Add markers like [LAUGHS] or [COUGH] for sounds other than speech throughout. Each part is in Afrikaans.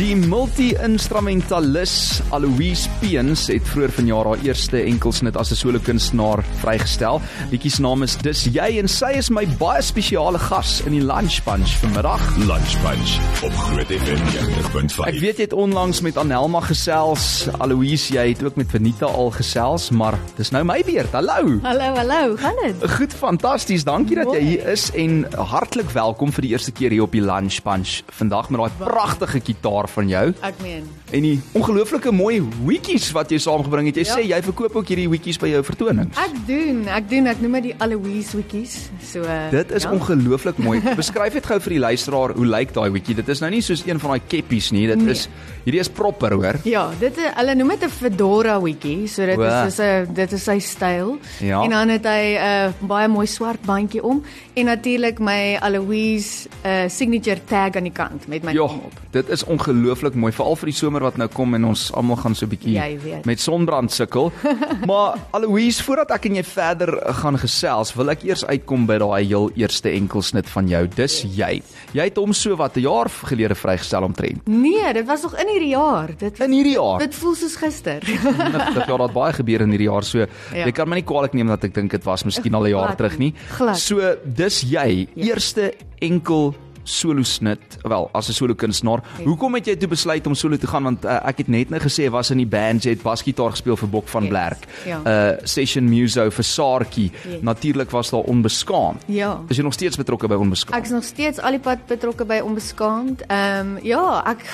Die multi-instrumentalis Aloise Peens het vroeër vanjaar haar eerste enkelsnit as 'n solo-kunstenaar vrygestel. Liedjie se naam is Dis jy en sy is my baie spesiale gas in die Lunch Bunch vanmiddag. Lunch Bunch op Groot FM 90.5. Ek weet jy het onlangs met Anelma gesels. Aloise, jy het ook met Venita al gesels, maar dis nou my beurt. Hallo. Hallo, hallo, gaan dit? Goed, fantasties. Dankie dat jy Mooi. hier is en hartlik welkom vir die eerste keer hier op die Lunch Bunch. Vandag met daai pragtige gitaar van jou Ek meen. en die ongelooflike mooi hoetjies wat jy saamgebring het. Jy Ja. sê jy verkoop ook hierdie hoetjies by jou vertonings. Ek doen, ek doen, ek noem dit die Aloise wikkies. So uh, Dit is ja. ongelooflik mooi. [LAUGHS] Beskryf dit gou vir die luisteraar hoe lyk daai hoetjie? Dit is nou nie soos een van daai keppies nie. Dit Nee. is hierdie is proper, hoor. Ja, dit is- hulle noem dit 'n fedora wikkie, so dit Wow. is soos 'n dit is sy styl. Ja. En dan het hy 'n uh, baie mooi swart bandjie om en natuurlik my Aloise uh, signature tag aan die kant met my naam op. dit is ongelooflik mooi, veral vir die somer wat nou kom en ons almal gaan so 'n bietjie met sonbrand sukkel. [LAUGHS] maar Aloise, voordat ek en jy verder gaan gesels, wil ek eers uitkom by daai heel eerste enkelsnit van jou. Dis jy. Jy het hom so wat 'n jaar gelede vrygestel omtrent. Nee, dit was nog in hierdie jaar. Dit In hierdie jaar. dit voel soos gister. Dit ja, daar baie gebeur in hierdie jaar. So Ja. jy kan my nie kwaadlik neem dat ek dink dit was miskien al 'n jaar Glad terug nie. nie. Glad. So dis jy, Ja. eerste enkel solo snit, wel as 'n solo kunstenaar. Ja. Hoekom het jy toe besluit om solo te gaan want uh, ek het net nou gesê was in die band, jy het basgitaar gespeel vir Bok van Yes, Blerk. ja. Uh session muso vir Saartjie. Yes. Natuurlik was daar onbeskaamd. ja. Is jy nog steeds betrokke by onbeskaamd? Ek is nog steeds al die pad betrokke by onbeskaamd. Ehm um, ja, ek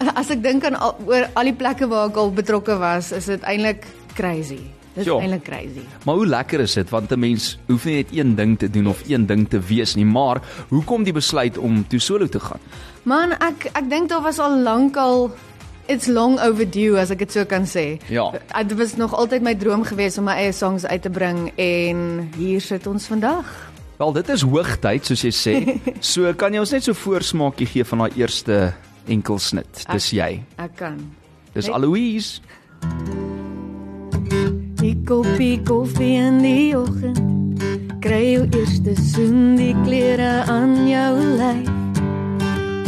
[LAUGHS] as ek dink aan al, oor al die plekke waar ek al betrokke was, is dit eintlik crazy. Dit is Ja. eintlik crazy. Maar hoe lekker is dit want 'n mens hoef nie net een ding te doen of een ding te wees nie, maar hoekom die besluit om toe solo te gaan? Man, ek ek dink daar was al lank al it's long overdue as ek dit so kan sê. Ja. Dit was nog altyd my droom geweest om my eie songs uit te bring en hier sit ons vandag. Wel, dit is hoogtyd soos jy sê. [LAUGHS] So kan jy ons net so voorsmaakie gee van daai eerste enkelsnit. Dis Ek- jy. Ek kan. Dis Net- Aloise. Die koppie koffie in die oggend. Kry jou eerste soen die klere aan jou lyf.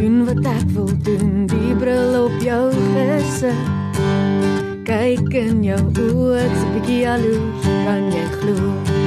Doen wat ek wil doen die bril op jou gesig Kyk in jou oë 'n bietjie jaloers kan jy glo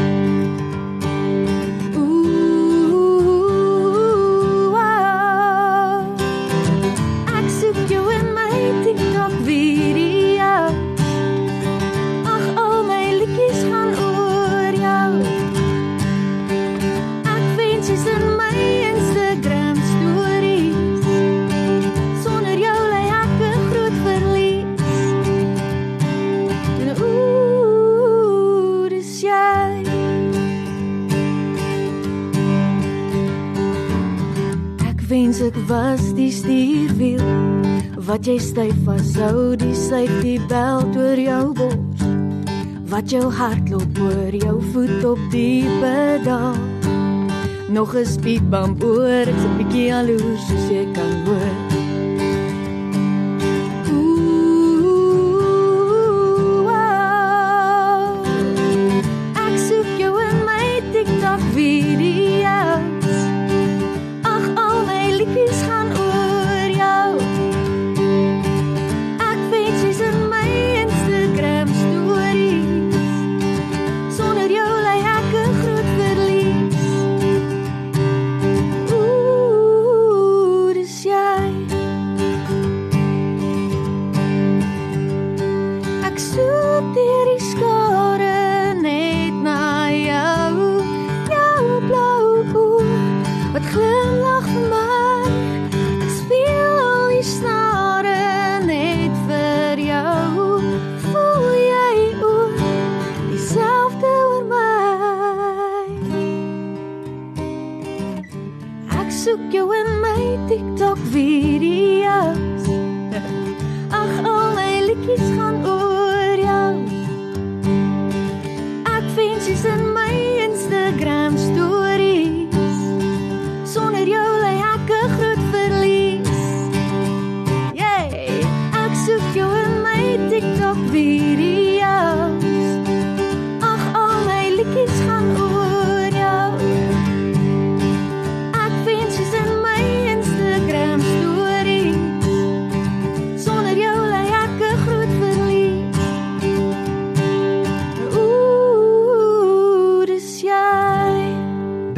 ek was die stuurwiel wat jy styf vashou die safety belt oor jou bors wat jou hart loop oor jou voet op die pedaal. Nog 'n speed bump oor ek's 'n bietjie jaloers soos jy kan hoor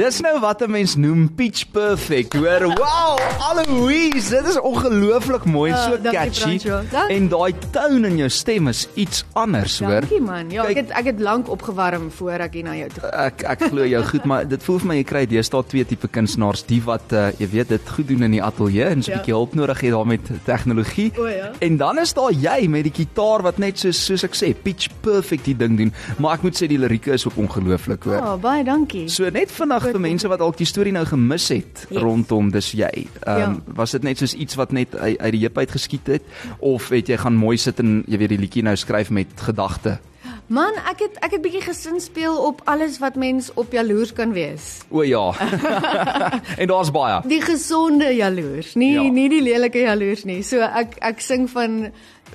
Dis nou wat 'n mens noem pitch perfect. Hoor, wow, Aloise, dit is ongelooflik mooi, Ja, so dankie, catchy. Francois. Dank- En daai tone in jou stem is iets anders, hoor. Dankie man. Ja, ek Kyk- het ek het lank opgewarm voor ek hier na jou toe. Ek ek glo jou goed, maar dit voel vir my jy kry deesdae twee tipe kunstenaars, die wat uh, jy weet dit goed doen in die ateljee en so 'n Ja. bietjie hulp nodig het daar met tegnologie. O, ja. En dan is daar jy met die kitaar wat net soos soos ek sê, pitch perfect die ding doen. Maar ek moet sê die lirieke is ook ongelooflik, hoor. Ja, baie dankie. So net vinnig vir mense wat dalk die storie nou gemis het Yes. rondom dis jy. Ehm um, Ja. was dit net soos iets wat net uit, uit die heup uit geskiet het of het jy gaan mooi sit en jy weet die liedjie nou skryf met gedagte? Man, ek het ek het bietjie gesin speel op alles wat mens op jaloers kan wees. [LAUGHS] O ja. [LAUGHS] en daar's baie. Die gesonde jaloers, nie Ja. nie die lelike jaloers nie. So ek ek sing van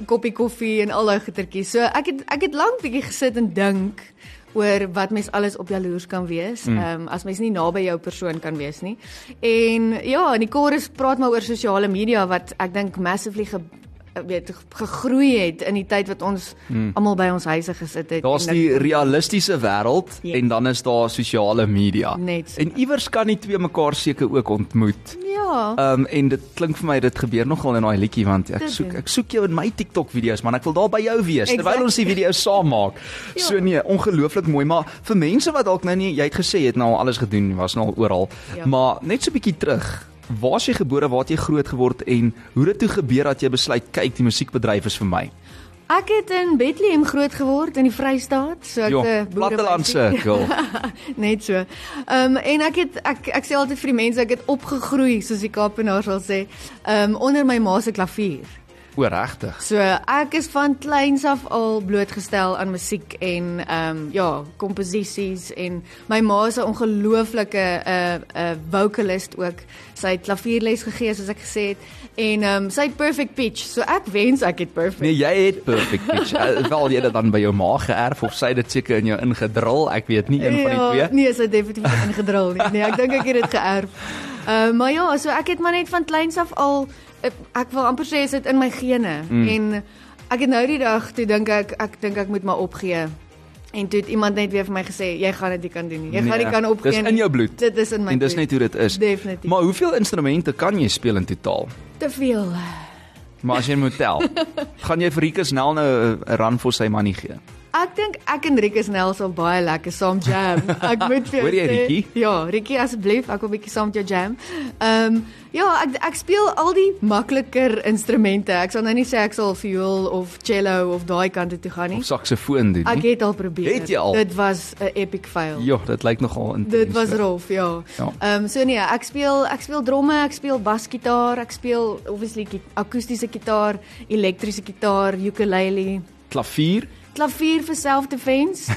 koppie koffie en al daai goetertjies. So ek het ek het lank bietjie gesit en dink oor wat mens alles op jaloers kan wees. Ehm um, as mens nie naby jou persoon kan wees nie. En ja, in die chorus praat maar oor sosiale media wat ek dink massively ge weet gegroei het in die tyd wat ons hmm. almal by ons huise gesit het. Daar's die realistiese wêreld Ja. en dan is daar sosiale media. Net so. En iewers kan die twee mekaar seker ook ontmoet. Ja. Ehm um, en dit klink vir my dit gebeur nogal in daai liedjie want ek Dit soek ek soek jou in my TikTok video's man ek wil daar by jou wees terwyl Exactly. ons die video's saam maak. Ja. So nee, ongelooflik mooi, maar vir mense wat dalk nou nie jy het gesê jy het nou al alles gedoen, was nou al oral. Ja. Maar net so 'n bietjie terug. Waar is jy gebore? Waar het jy groot geword en hoe het dit toe gebeur dat jy besluit kyk die musiekbedryf is vir my? Ek het in Bethlehem groot geword in die Vrystaat, so ek 'n plattelandse girl. [LAUGHS] Net so. Ehm um, en ek het ek ek sê altyd vir die mense ek het opgegroei soos die Kaapenaars sal sê, ehm um, onder my ma se klavier. O, regtig. So ek is van kleins af al blootgestel aan musiek en ehm um, ja, komposisies en my ma is 'n ongelooflike 'n uh, 'n uh, vocalist ook. Sy het klavierles gegee soos ek gesê het en ehm um, sy het perfect pitch. So ek wens ek het perfect. Nee, jy het perfect pitch. Uh, [LAUGHS] wel jy dit dan by jou ma geërf of sy het dit seker in jou ingedrul? Ek weet nie een van die twee. Nee, sy het definitief ingedrul nie. Nee, ek dink ek het dit geërf. Uh, [LAUGHS] maar ja, so ek het maar net van kleins af al eh, ek wil amper sê dit in my gene mm. en ek het nou die dag toe dink ek ek dink ek moet maar opgee. En toe het iemand net weer vir my gesê jy gaan dit nie kan doen nie. Jy gaan nie kan opgee. Dis in jou bloed. Dit is in my En dis net hoe dit is. Definitief. Maar hoeveel instrumente kan jy speel in totaal? te veel. Maar as jy moet tel, [LAUGHS] gaan jy vir Rikus Nel nou 'n 'n run vir sy manie gee. Ek dink ek en Rikus Nel sal baie lekker saam jam. Ek [LAUGHS] moet vir jou Hoor jy, Rikkie? Ja, Rikkie asseblief, ek wil 'n bietjie saam met jou jam. Ehm um, ja, ek ek speel al die makliker instrumente. Ek sal nou nie sê ek sal viool of cello of daai kant toe gaan nie. Of saksofoon doen. Ek nie? het al probeer. Het jy al? Dit was 'n epic fail. Ja, dit lyk nogal intens. Dit was rof, ja. Ja. Ehm um, so nee, ek speel ek speel dromme, ek speel basgitaar, ek speel obviously akoestiese gitaar, elektriese gitaar, ukulele, Klavier. Klavier vir self-defense. [LAUGHS]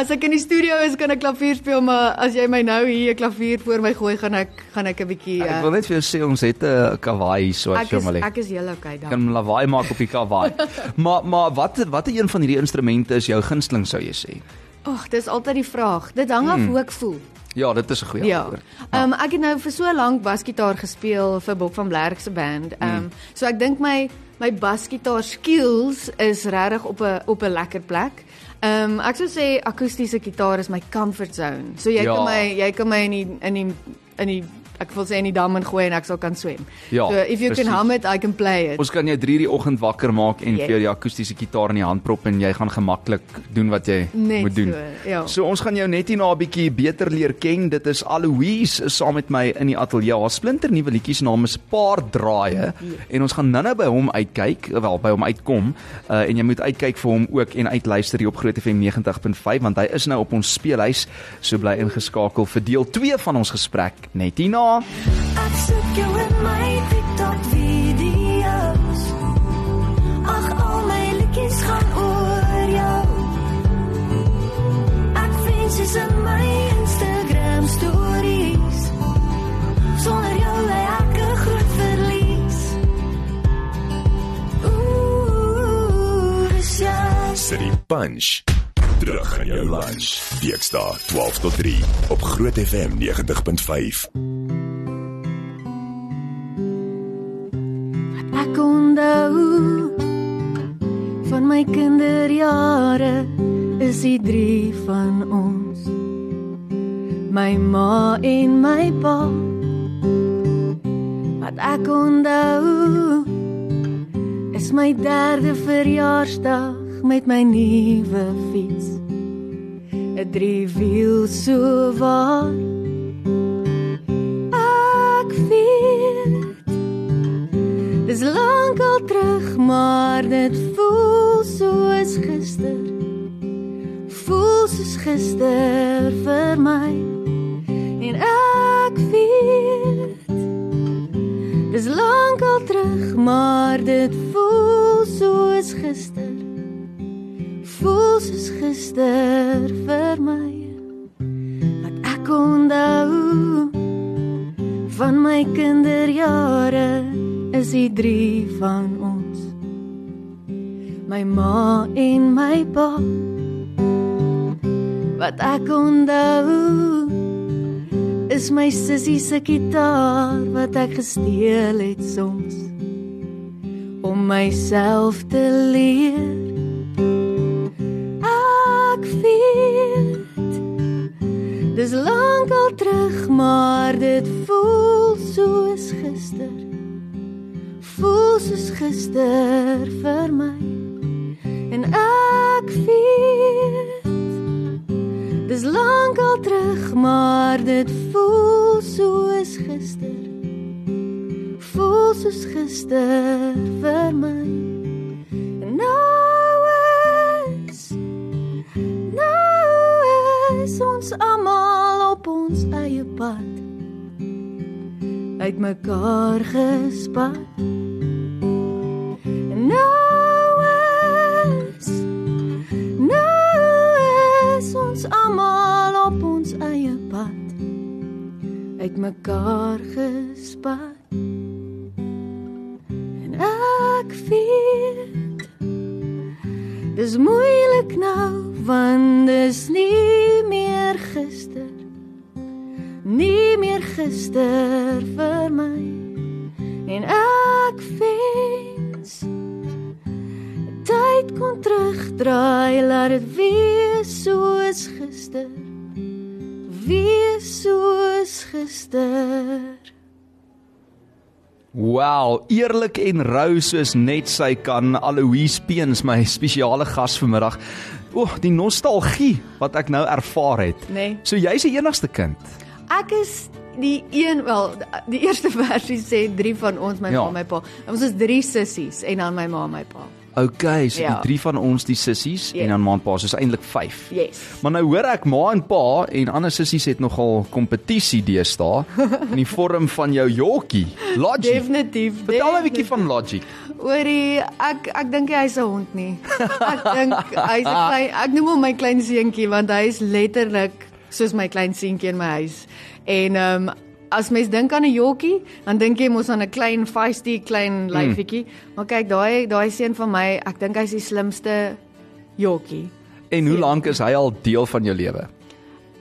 as ek in die studio is, kan ek klavier speel, maar as jy my nou hier 'n klavier voor my gooi, gaan ek gaan ek 'n bietjie Ek uh, wil net vir jou sê ons het 'n kawaii so as jy maar ek is heel okay dan. kan lawaai maak op die kawaai. [LAUGHS] maar maar wat watter een van hierdie instrumente is jou gunsteling sou jy sê? Ag, dis altyd die vraag. Dit hang af Hmm. hoe ek voel. Ja, dit is 'n goeie Ja. antwoord. Ehm um, ek het nou vir so lank basgitaar gespeel vir Bok van Blerk se band. Ehm um, so ek dink my my basgitaar skills is regtig op 'n op 'n lekker plek. Ehm um, ek sou sê akoestiese gitaar is my comfort zone. So jy Ja. kan my jy kan my in die in die in die ek wil sê in die dam ingooi en ek sal kan swem. Ja, so if you presies. can hum it, I can play it. Ons kan jou 3 die oggend wakker maak en Ja. vir jou akoestiese gitaar in die hand prop en jy gaan gemaklik doen wat jy Net moet doen. so, ja. So ons gaan jou net hierna 'n bietjie beter leer ken. Dit is Aloise saam met my in die ateljee. Haar splinter nuwe liedjie se naam is Paar Draaie en ons gaan nou-nou by hom uitkyk, wel by hom uitkom. Uh, en jy moet uitkyk vir hom ook en uitluister hier op Groot FM 90.5 want hy is nou op ons speelhuis. So bly ingeskakel vir deel 2 van ons gesprek net hierna. Video's. Ag al my liedjies gaan oor jou. Ek vind jy's in my Instagram stories. Sonder jou lê ek 'n groot verlies. Ooh, jy. City Punch. Terug aan jou lunch. Dinsdae 12 tot 3 op Groot FM 90.5. Ek onthou van my kinderjare is die drie van ons My ma en my pa. Wat ek onthou is my derde verjaarsdag met my nuwe fiets. 'n Driewiel so waar. Maar dit voel soos gister. Voel soos gister vir my. En ek weet Dis lank al terug, maar dit voel soos gister. Voel soos gister vir my. Wat ek onthou van my kinderjare is die drie van ons. My ma en my pa. Wat ek onthou is my sussie se gitaar wat ek gesteel het soms om myself te leer. Ek weet dis lank al terug, maar dit voel soos gister voel soos gister vir my. En ek weet dis lank al terug maar dit voel soos gister. Voel soos gister vir my. En nou is nou is ons almal op ons eie pad uitmekaar gespat. Nou is Nou is ons almal op ons eie pad. Uitmekaar gespat. En ek weet Dis moeilik nou want dis nie meer gister Nie meer gister terugdraai, laat dit wees soos gister. Wees soos gister. Wow, eerlik en rou soos net sy kan. Aloise Peens, my spesiale gas vanmiddag. O, oh, die nostalgie wat ek nou ervaar het. Nee. So jy's die enigste kind. Ek is die een wel die eerste [LAUGHS] versie sê drie van ons my Ja. ma en my pa. Ons is drie sissies en dan my ma en my pa. Okay, so Ja. die drie van ons die sissies Ja. en dan ma en pa, soos eintlik 5. Yes. Maar nou hoor ek ma en pa en ander sissies het nogal kompetisie deesdae [LAUGHS] in die vorm van jou jokkie, Logic. Definitief. Vertel my 'n bietjie van Logic. Oorie, ek ek dink hy's 'n hond nie. Ek dink hy's 'n [LAUGHS] klein ek noem hom my klein seentjie want hy is letterlik soos my klein seentjie in my huis. En ehm um, as mens dink aan 'n jokkie, dan dink jy mos aan 'n klein feisty klein lyfietjie. Maar kyk, daai daai seun van my, ek dink hy's die slimste jokkie. En hoe lank is hy al deel van jou lewe?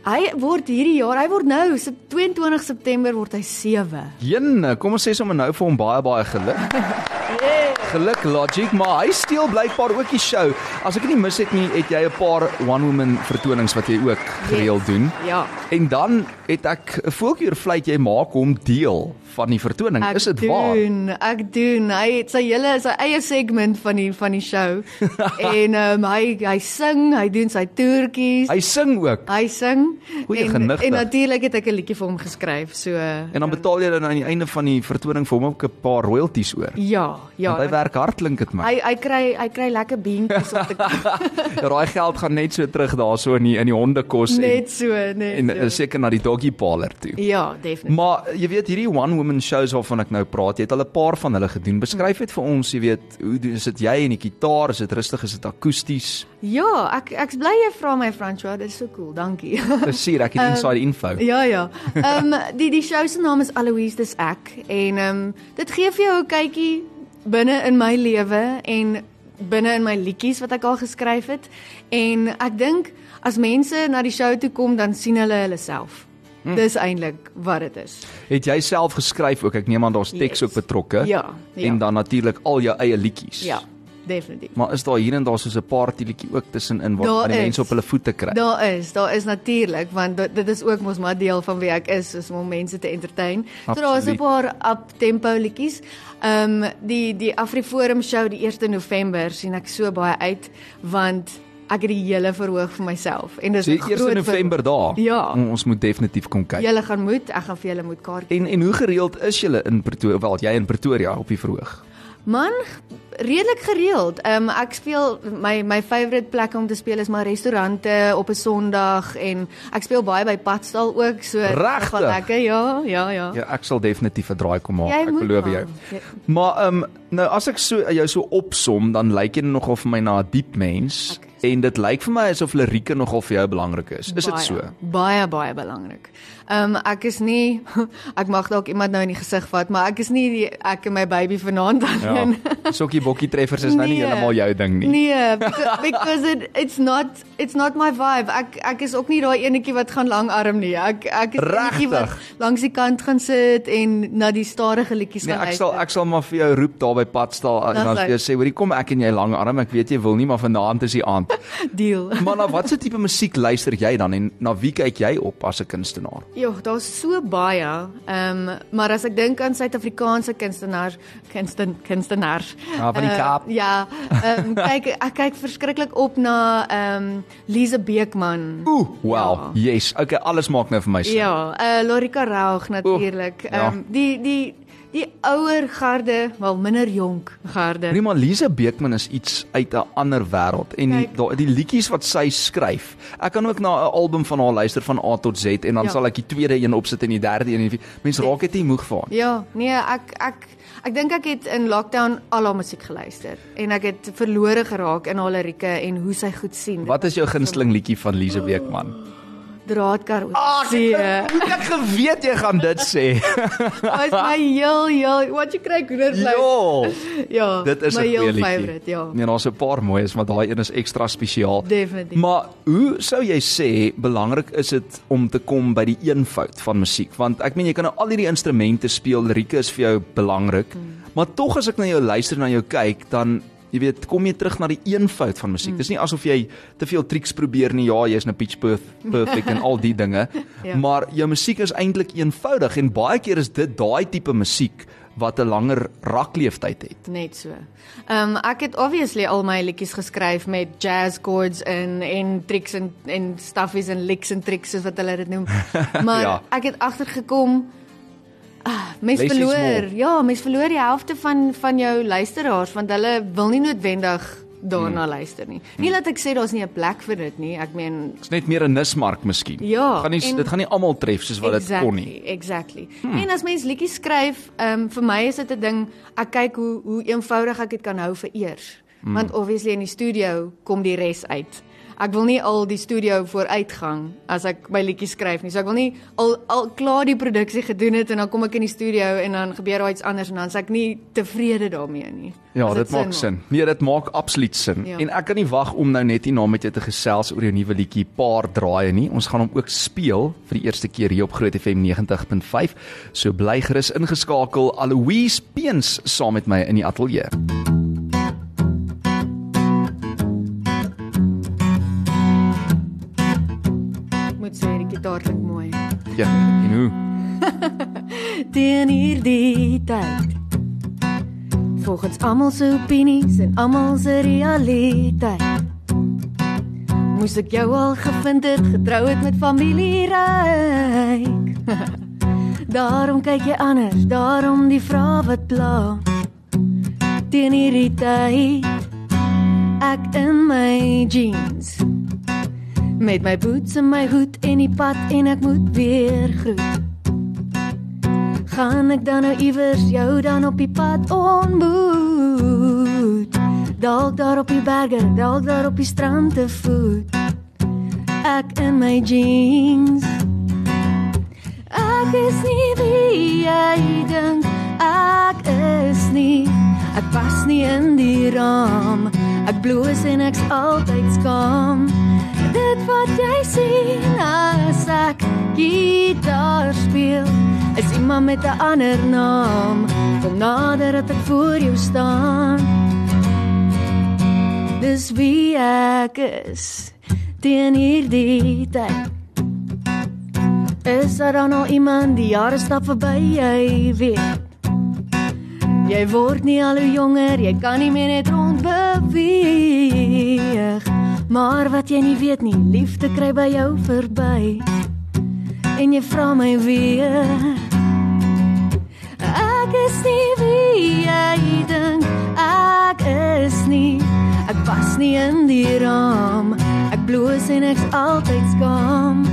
Hy word hierdie jaar, hy word nou, Sep- 22 September word hy 7. Jene, kom ons sê sommer nou vir hom baie baie geluk. [LAUGHS] Geluk Logic, maar hy steel blykbaar ook die show. As ek nie mis het nie, het jy 'n paar one woman vertonings wat jy ook gereeld doen. Ja. En dan het ek 'n voeltjie oor vlei jy maak hom deel van die vertoning. Ek is dit waar? doen, ek doen. Hy het sy hele sy eie segment van die van die show. [LAUGHS] en ehm um, hy hy sing, hy doen sy toertjies. Hy sing ook. Hy sing Goeie en genigtig. en natuurlik het ek 'n liedjie vir hom geskryf. So En dan betaal jy dan aan die einde van die vertoning vir hom ook 'n paar royalties oor. ja, ja. Want hy werk hard klink dit my. Hy hy kry hy kry lekker beentjies op te Daai [LAUGHS] geld gaan net so terug daarso in die in die hondekos net so, net en en so. uh, seker na die doggy parlor toe. Ja, definitief. Maar jy weet hierdie one woman shows waarvan ek nou praat, jy het al 'n paar van hulle gedoen. Beskryf dit vir ons, jy weet, hoe is dit jy en die gitaar, is dit rustig, is dit akoesties? Ja, ek ek's bly jy vra my François, dit is so cool. Dankie. Presies, ek het [LAUGHS] inside info. Ja ja. Ehm um, die die show se naam is Aloise dis ek en ehm um, dit gee vir jou 'n kykie binne in my lewe en binne in my liedjies wat ek al geskryf het en ek dink as mense na die show toe kom dan sien hulle hulle self. Hm. Dis eintlik wat dit is. Het jy self geskryf ook? Ek neem aan daar's teks Yes. ook betrokke. Ja, ja. En dan natuurlik al jou eie liedjies. Ja. definitief. Maar is daar hier en daar soos 'n partytjie ook tussenin Daar waar die mense op hulle voete kry? Daar is, daar is natuurlik want dit- dit is ook mos maar deel van wie ek is, is om mense te entertain. So daar is 'n Absoluut. paar up tempo liedjies. Ehm um, die die Afriforum show die 1 November sien ek so baie uit want ek het die hele verhoog vir myself en dis So 'n die 1 groot November daar. Ja. O, Ons moet definitief kom kyk. Julle gaan moet, ek gaan vir julle moet kaartjies. En en hoe gereeld is julle in Pretoria? Wel, jy in Pretoria op die verhoog. Man, redelik gereeld. Ehm um, ek speel my my favourite plek om te speel is maar restaurante op 'n Sondag en ek speel baie by Padstal ook, so nogal lekker. Ja, ja, ja. Ja, ek sal definitief 'n draai kom maak. Jy Ek beloof jou. Ja. Maar ehm um, nou as ek so jou so opsom, dan lyk jy nogal vir my na 'n diep mens Okay. En dit lyk vir my asof lirieke nogal vir jou belangrik is. Is dit so? Baie baie belangrik. Ehm um, ek is nie [LAUGHS] ek mag dalk iemand nou in die gesig vat, maar ek is nie die, ek en my baby vanaand alleen. Ja. Sokkie bokkie treffers is nou nie Nee. heeltemal jou ding nie. Nee, [LAUGHS] because, because it it's not it's not my vibe. Ek ek is ook nie daai enetjie wat gaan langarm nie. Ek ek is die enetjie wat langs die kant gaan sit en na die stadige liedjies Nee, gaan ek sal luister. ek sal maar vir jou roep daar by padstal en dan vir jou reg. sê, "Hoorie, kom ek en jy langarm. Ek weet jy wil nie, maar vanaand is die aand." [LAUGHS] deal. Maar na watter tipe musiek luister jy dan en na wie kyk jy op as 'n kunstenaar? Ja, daar's so baie. Ehm um, maar as ek dink aan Suid-Afrikaanse kunstenaars, kunsten kunstenaars. Ah, van die eh, Kaap. ja, ehm um, [LAUGHS] kyk ek kyk verskriklik op na ehm um, Lise Beekman. Ooh, wow. Yes. Okay, alles maak nou vir my sin. Ja, uh Lorika Raug natuurlik. ja. Ehm um, die die die ouer garde, wel minder jonk garde. Rima Lise Beekman is iets uit 'n ander wêreld en Kyk. daar die liedjies wat sy skryf. Ek kan ook na 'n album van haar luister van A tot Z en dan Ja. sal ek die tweede een opsit en die derde een en die mense raak dit nie moeg van. Ja, nee, ek ek ek dink ek het in lockdown al haar musiek geluister en ek het verlore geraak in haar lirieke en hoe sy goed sien. Wat is jou gunsteling liedjie van Lise Beekman? draadkar Ah, see. Ek het geweet jy gaan dit sê. [LAUGHS] Dit is my heel heel wat jy kry hoender ja. Ja, Dit is 'n my goeie heel favorite, ja. Nee, daar's 'n paar mooies, maar daai een is ekstra spesiaal. Definitief. Maar hoe sou jy sê belangrik is dit om te kom by die eenvoud van musiek? Want ek meen jy kan nou al hierdie instrumente speel, lirieke is vir jou belangrik. Hmm. Maar tog as ek na jou luister en na jou kyk, dan jy weet, kom jy terug na die eenvoud van musiek. Hmm. Dis nie asof jy te veel triks probeer nie. Ja, jy's nou pitch perf- perfect en al die dinge. [LAUGHS] Ja. Maar jou musiek is eintlik eenvoudig en baie keer is dit daai tipe musiek wat 'n langer rakleeftyd het. Net so. Ehm um, ek het obviously al my liedjies geskryf met jazz chords en en tricks en en stuffies en licks en tricks soos wat hulle dit noem. [LAUGHS] Maar ja. ek het agtergekom ah, mens is verloor. more. Ja, mens verloor die helfte van van jou luisteraars want hulle wil nie noodwendig daarna hmm. luister nie. Nie dat ek sê daar's nie 'n plek vir dit nie. Ek meen Dit's net meer 'n nismark miskien. Ja, gaan nie en- dit gaan nie almal tref soos wat dit kon nie. Exactly. Hmm. En as mens liedjies skryf, ehm um, vir my is dit 'n ding, ek kyk hoe hoe eenvoudig ek dit kan hou vir eers. Hmm. Want obviously in die studio kom die res uit. Ek wil nie al die studio vooruitgang as ek my liedjies skryf nie. So ek wil nie al al klaar die produksie gedoen het en dan kom ek in die studio en dan gebeur daar iets anders en dan is ek nie tevrede daarmee nie. Ja, As dit maak sin. Nee, dit maak absoluut sin. Ja. En ek kan nie wag om nou net hier na met jou te gesels oor jou nuwe liedjie Paar Draaie nie. Ons gaan hom ook speel vir die eerste keer hier op Groot FM 90.5. So bly gerus ingeskakel. Aloise Peens saam met my in die ateljee. [LAUGHS] teen hierdie tyd. Volgens almal se opinies en almal se realiteit. Moes ek jou al gevind het, getrou het met familie ryk. [LAUGHS] daarom kyk jy anders, daarom die vrae wat pla. Teen hierdie tyd. Ek in my jeans. Met my boots en my hoed en die pad en ek moet weer groet. Gaan ek dan nou iewers jou dan op die pad ontmoet? Dalk daar op die berge, dalk daar op die strand te voet. Ek in my jeans. Ek is nie wie jy dink ek is nie. Ek pas nie in die raam. Ek bloos en ek's altyd skaam. Dit wat jy sien as ek gitaar speel is iemand met 'n ander naam. Kom nader dat ek voor jou staan. Dis wie ek is teen hierdie tyd. Is daar dan nog iemand die jare stap verby jy weet? Jy word nie al hoe jonger, jy kan nie meer net rond beweeg. Maar wat jy nie weet nie, liefde kry by jou verby. En jy vra my weer. Ek is nie wie jy dink ek is nie. Ek pas nie in die raam. Ek bloos en ek's altyd skaam.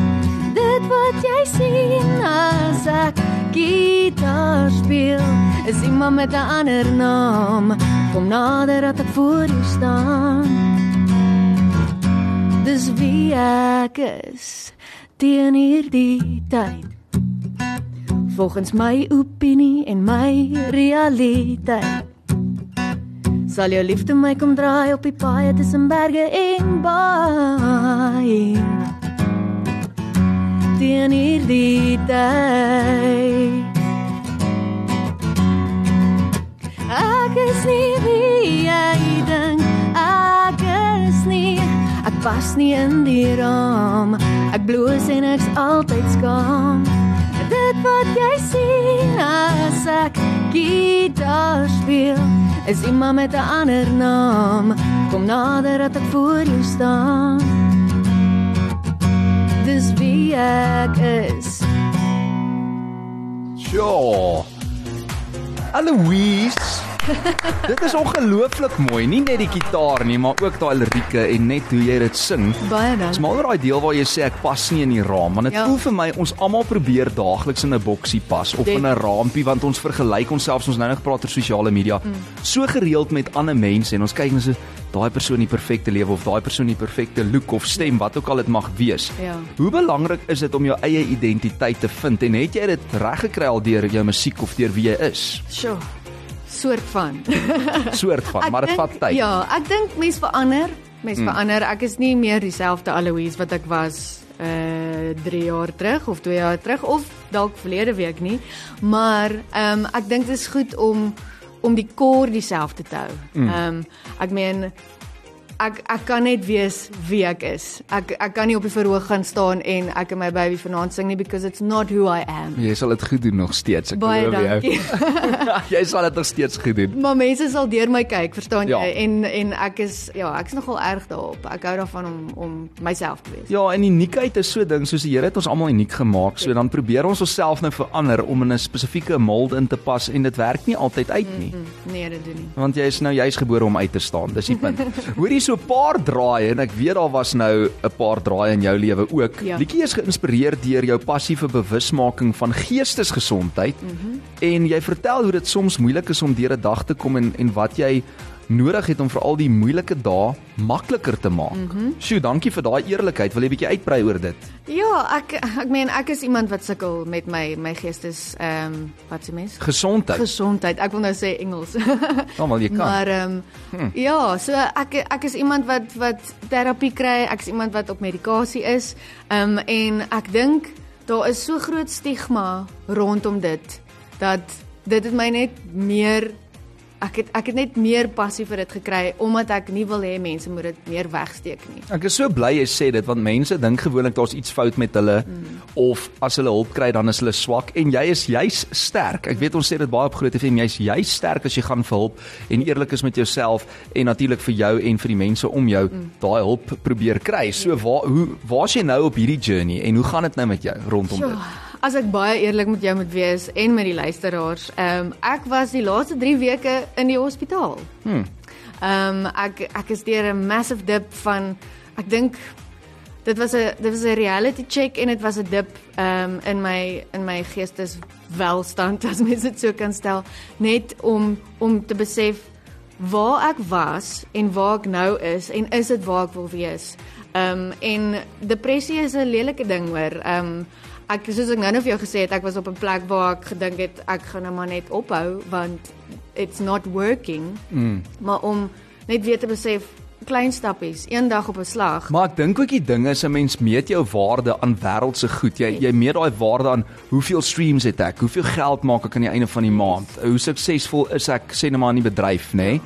Dit wat jy sien as ek gitaar speel, is iemand met 'n ander naam. Kom nader dat ek voor jou staan. Dis wie ek is teen hierdie tyd. Volgens my opinie en my realiteit. Sal jou liefde my kom draai op die paaie tussen berge en baai. Teen hierdie tyd. Ek is nie wie jy dink ek is nie. Ek pas nie in die raam. Ek bloos en ek's altyd skaam. Dit wat jy sien as ek gitaar speel, is iemand met 'n ander naam. Kom nader dat ek voor jou staan. Dis wie ek is. Ja. Aloise. [LAUGHS] dit is ongelooflik mooi, nie net die gitaar nie, maar ook daai lirieke en net hoe jy dit sing. Baie Dis dankie. maar daai deel waar jy sê ek pas nie in die raam, want dit Ja. voel vir my ons almal probeer daagliks in 'n boksie pas of in 'n raampie want ons vergelyk onsself ons nou net gepraat oor sosiale media mm. so gereeld met ander mense en ons kyk net so daai persoon die perfekte lewe of daai persoon die perfekte look of stem wat ook al dit mag wees. Ja. Hoe belangrik is dit om jou eie identiteit te vind en het jy dit reg gekry al deur jou musiek of deur wie jy is? Sjoe. Soort van. [LAUGHS] Soort van, maar dit vat tyd. Ja, ek dink mens verander. Mens Hmm. mm. verander. Ek is nie meer dieselfde Aloise wat ek was uh 3 jaar terug of 2 jaar terug of dalk verlede week nie. Maar ehm um, ek dink dit is goed om om die core dieselfde te hou. Hmm. Ehm um, ek meen ek ek kan net wees wie ek is. Ek ek kan nie op die verhoog gaan staan en ek en my baby vanaand sing nie because it's not who I am. Jy sal dit goed doen nog steeds. Ek Baie dankie. [LAUGHS] jy sal dit nog steeds goed doen. Maar mense sal deur my kyk, verstaan Ja. jy? En en ek is ja, ek is nogal erg daarop. Ek hou daarvan om om myself te wees. Ja, en uniekheid is so ding soos die Here het ons almal uniek gemaak. So dan probeer ons onsself nou verander om in 'n spesifieke mold in te pas en dit werk nie altyd uit nie. Hm, Nee, dit doen nie. Want jy is nou juis gebore om uit te staan. Dis die punt. [LAUGHS] Hoorie so 'n paar draaie en ek weet daar was nou 'n paar draaie in jou lewe ook. Ja. Liedjie is geïnspireer deur jou passiewe bewusmaking van geestesgesondheid mm -hmm. en jy vertel hoe dit soms moeilik is om deur 'n dag te kom en en wat jy nodig het om vir al die moeilike dae makliker te maak. Mm -hmm. Sjoe, dankie vir daai eerlikheid. Wil jy bietjie uitbrei oor dit? Ja, ek ek meen ek is iemand wat sukkel met my my geestes ehm um, wat se mens? Gesondheid. Gesondheid. Ek wil nou sê Engels. Dan [LAUGHS] wel jy kan. Maar ehm um, hm. ja, so ek ek is iemand wat wat terapie kry, ek is iemand wat op medikasie is. Ehm um, en ek dink daar is so groot stigma rondom dit dat dit het my net meer ek het ek het net meer passie vir dit gekry omdat ek nie wil hê mense moet dit meer wegsteek nie. Ek is so bly jy sê dit want mense dink gewoonlik daar's iets fout met hulle mm. of as hulle hulp kry dan is hulle swak en jy is juis sterk. Ek weet ons sê dit baie op Groot FM, jy's juis sterk as jy gaan vir hulp en eerlik is met jouself en natuurlik vir jou en vir die mense om jou mm. daai hulp probeer kry. So waar hoe waar's jy nou op hierdie journey en hoe gaan dit nou met jou rondom Ja, dit? As ek baie eerlik met jou moet wees en met die luisteraars, ehm um, ek was die laaste 3 weke in die hospitaal. Hmm. Ehm um, ek ek is deur 'n massive dip van ek dink dit was 'n dit was 'n reality check en dit was 'n dip ehm um, in my in my geesteswelstand [LAUGHS] as mens dit so kan stel, net om om te besef waar ek was en waar ek nou is en is dit waar ek wil wees. Ehm um, en depressie is 'n lelike ding hoor. Ehm um, ek soos ek nou net vir jou gesê het, ek was op 'n plek waar ek gedink het ek gaan nou maar net ophou want it's not working. Mm. Maar om net weer te besef klein stappies, een dag op 'n slag. Maar ek dink ook die ding is 'n mens meet jou waarde aan wêreldse goed. Jy jy meet daai waarde aan hoeveel streams het ek, hoeveel geld maak ek aan die einde van die maand, hoe suksesvol is ek sê net maar in die bedryf, nê? Nee?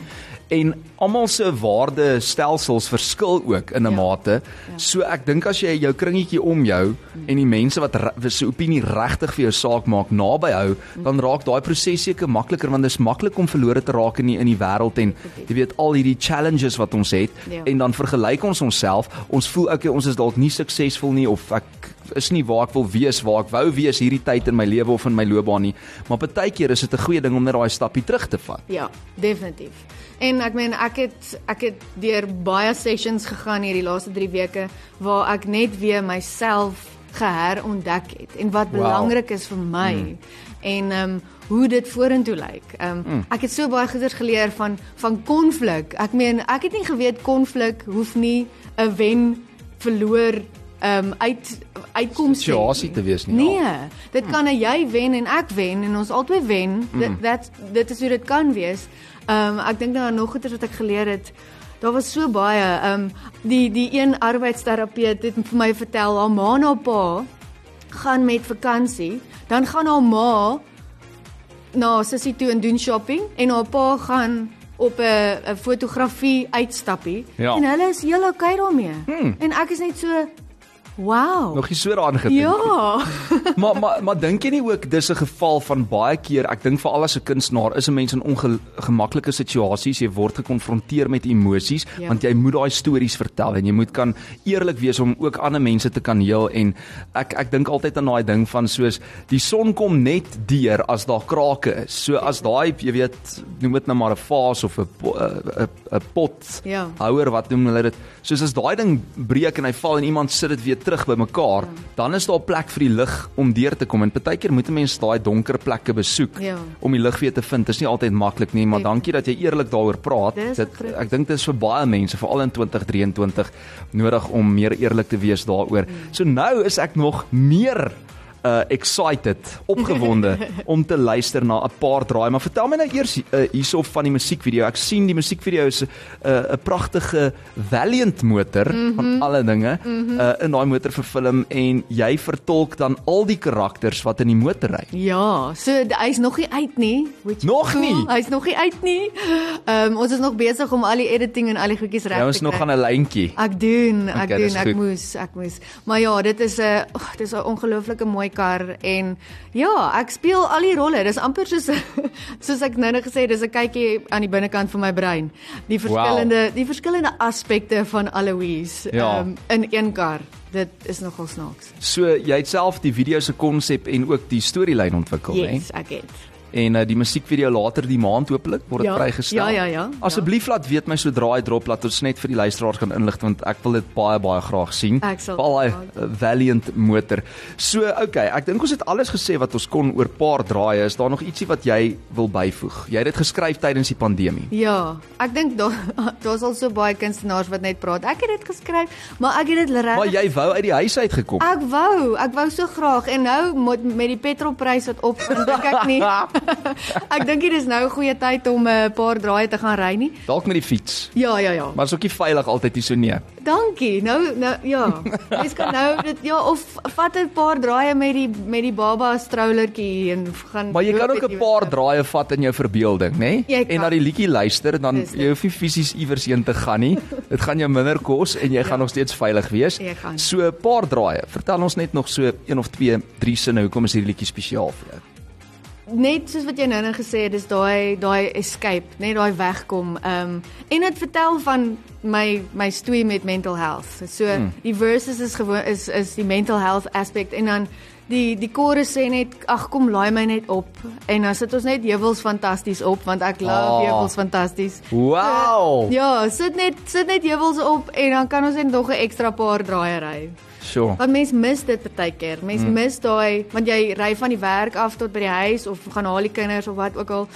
En almal se waardestelsels verskil ook in 'n Ja. mate. So ek dink as jy jou kringetjie om jou en die mense wat se opinie regtig vir jou saak maak naby hou, dan raak daai proses seker makliker want dit is maklik om verlore te raak in die, in die wêreld en jy weet al hierdie challenges wat ons het Ja. en dan vergelyk ons onsself. Ons voel okay, ons is dalk nie suksesvol nie of ek is nie waar ek wil wees, waar ek wou wees hierdie tyd in my lewe of in my loopbaan nie. Maar baie keer is dit 'n goeie ding om net daai stappie terug te vat. Ja, definitief. En ek meen ek het ek het deur baie sessions gegaan hierdie laaste 3 weke waar ek net weer myself geherontdek het en wat Wow. belangrik is vir my mm. en ehm um, hoe dit vorentoe lyk. Ehm um, mm. ek het so baie goeders geleer van van konflik. Ek meen ek het nie geweet konflik hoef nie 'n wen verloor ehm um, uit uitkoms Situasie te wees nie, Nee, ja. dit kan 'n jy wen en ek wen en ons albei wen. Mm. Dit dat dit is hoe dit kan wees. Ehm um, ek dink nou aan nog goeders wat ek geleer het. Daar was so baie. Ehm um, die die een arbeidsterapeut het vir my vertel haar ma en haar pa gaan met vakansie, dan gaan haar ma na sussie toe en doen shopping en haar pa gaan op 'n 'n fotografie uitstappie Ja. en hulle is heel okay daarmee. Hmm. En ek is net so wow. Nog nie so daaraan gedink. Ja. [LAUGHS] maar maar maar dink jy nie ook dis 'n geval van baie keer ek dink veral as 'n kunstenaar is 'n mens in ongemaklike situasies jy word gekonfronteer met emosies Ja. want jy moet daai stories vertel en jy moet kan eerlik wees om ook ander mense te kan heel en ek ek dink altyd aan daai ding van soos die son kom net deur as daar krake is so as daai jy weet noem dit nou maar 'n vaas of 'n 'n 'n pot Ja. houer wat noem hulle dit soos as daai ding breek en hy val en iemand sit dit weer terug bymekaar ja. dan is daar plek vir die lig om deur te kom en baie keer moet 'n mens daai donker plekke besoek Ja. om die lig weer te vind dis nie altyd maklik nie maar Nee. dankie dat jy eerlik daaroor praat Dis dit groot. ek dink dit is vir baie mense veral in 2023 nodig om meer eerlik te wees daaroor Mm. so nou is ek nog meer uh excited, opgewonde [LAUGHS] om te luister na 'n paar draai, maar vertel my nou eers uh, hierso van die musiekvideo. Ek sien die musiekvideo is 'n uh, 'n pragtige Valiant motor mm -hmm. van alle dinge mm -hmm. uh, in daai motor vervilm en jy vertolk dan al die karakters wat in die motor ry. Ja, so hy's nog nie uit nie. Nog nie? Hy's nog nie uit nie. Ehm um, ons is nog besig om al die editing en al die goedjies reg Jy te kry. nog aan 'n lyntjie. Ek doen, ek Okay, doen, ek moes, ek moes. Maar ja, dit is 'n oh, dit is 'n ongelooflike mooi kar en ja, ek speel al die rolle. Dis amper soos [LAUGHS] soos ek nou net gesê het, dis 'n kykie aan die binnekant van my brein. Die verskillende wow. die verskillende aspekte van Aloise Ja. um, in een kar. Dit is nogal snaaks. So jy het self die video se konsep en ook die storielyn ontwikkel, hè? Yes, ek het. En uh, die musiekvideo later die maand hopelik word dit Ja. vrygestel. Ja, ja, ja. Asseblief laat weet my sodra hy drop laat ons net vir die luisteraars kan inlig want ek wil dit baie baie graag sien. Veral daai uh, Valiant motor. So, okay, ek dink ons het alles gesê wat ons kon oor paar draaie. Is daar nog ietsie wat jy wil byvoeg? Jy het dit geskryf tydens die pandemie. Ja, ek dink daar [LAUGHS] daar's al so baie kunstenaars wat net praat. Ek het dit geskryf, maar ek het dit reg. Maar jy wou uit die huis uit gekom. Ek wou, ek wou so graag en nou met, met die petrolprys wat op, dink ek nie. [LAUGHS] ek dink dit is nou 'n goeie tyd om 'n paar draaie te gaan ry nie. Dalk met die fiets. Ja, ja, ja. Maar is ook nie veilig altyd hier so nee. Dankie. Nou nou ja. [LAUGHS] Mens kan nou dit ja of vat 'n paar draaie met die met die baba strollertjie en gaan Maar jy kan ook 'n paar draaie vat in jou verbeelding, nê? Jy En na die liedjie luister dan Dis jy hoef nie fisies iewers heen te gaan nie. [LAUGHS] Dit gaan jou minder kos en jy gaan nog steeds veilig wees. So 'n paar draaie. Vertel ons net nog so een of twee, drie sinne hoekom is hierdie liedjie spesiaal vir jou? Net soos wat jy nou net gesê het, dis daai daai escape, net daai wegkom. Ehm um, en dit vertel van my my stoei met mental health. So hmm. die verses is gewoon is is die mental health aspek en dan die die chorus sê net ag kom laai my net op en dan sit ons net heuwels fantasties op want ek love Ah. heuwels fantasties. Wow. Ja, sit net sit net heuwels op en dan kan ons net nog 'n ekstra paar draaie ry. Sure. Want mens mis dit baie keer. Mens mm. mis daai want jy ry van die werk af tot by die huis of gaan haal die kinders of wat ook al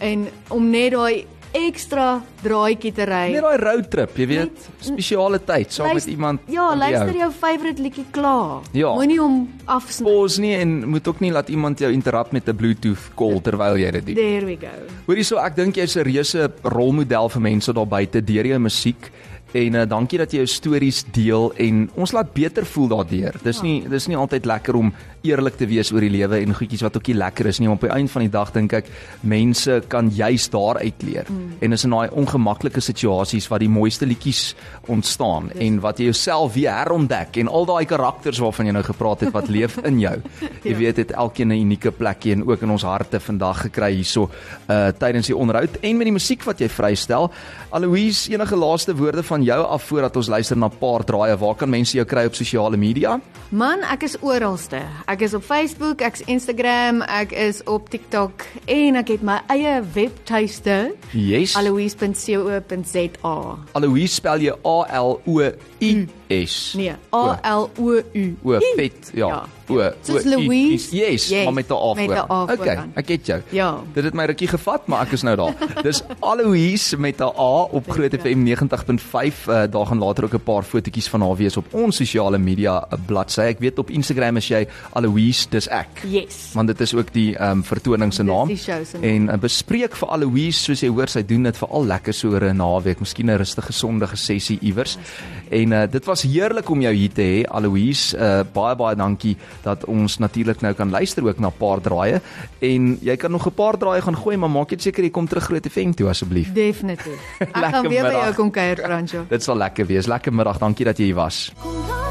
en om net daai ekstra draaitjie te ry. Net daai roadtrip, jy weet, spesiale tyd saam met iemand. Ja, luister jou favourite liedjie klaar. Ja. Moenie hom afsny. Pause nie en moet ook nie laat iemand jou interrupt met 'n Bluetooth call terwyl jy dit doen. There we go. Hoorie so, ek dink jy's 'n reuse rolmodel vir mense daar buite deur jou musiek En uh, dankie dat jy jou stories deel en ons laat beter voel daardeur. Dis nie dis nie altyd lekker om eerlik te wees oor die lewe en goedjies wat ook nie lekker is nie, maar op die einde van die dag dink ek mense kan juis daaruit leer. Mm. En is in daai ongemaklike situasies waar die mooiste liedjies ontstaan yes. en wat jy jouself weer herontdek en al daai karakters waarvan jy nou gepraat het wat [LAUGHS] leef in jou. Jy ja. weet dit elkeen 'n unieke plekjie en ook in ons harte vandag gekry hierso uh tydens die onderhoud en met die musiek wat jy vrystel. Aloise, enige laaste woorde van jou af voordat ons luister na 'n paar draaie. Waar kan mense jou kry op sosiale media? Man, ek is oralste. Ek is op Facebook, ek's Instagram, ek is op TikTok en ek het my eie webtuiste. Yes. aloise.co.za. Aloise spel jy A L O I S. Nee, A L O U. O, vet. Ja. Ja. O. Soos o, I- Louise. Yes, Yes, maar met 'n A voor. Okay, voorkant. ek het jou. Ja. Dit het my rukkie gevat, maar ek is nou daar. [LAUGHS] Dis Aloise met 'n A op Groot FM 90.5. Uh, daar gaan later ook 'n paar fotootjies van haar wees op ons sosiale media uh, bladsy. Ek weet op Instagram is jy Aloise, dis ek. Yes. want dit is ook die ehm um, vertoning se naam. En uh, bespreek vir Aloise, soos jy hoor, sy doen dit veral lekker so oor 'n naweek, miskien 'n rustige sondige sessie iewers. En uh, dit was heerlik om jou hier te hê, Aloise. Uh, baie baie dankie dat ons natuurlik nou kan luister ook na 'n paar draaie en jy kan nog 'n paar draaie gaan gooi, maar maak net seker jy kom terug Groot FM toe asseblief. Definitief. Ek [LAUGHS] gaan weer by jou middag. kom kuier, Franjo. Dit sal lekker wees. Lekker middag. Dankie dat jy hier was. Kom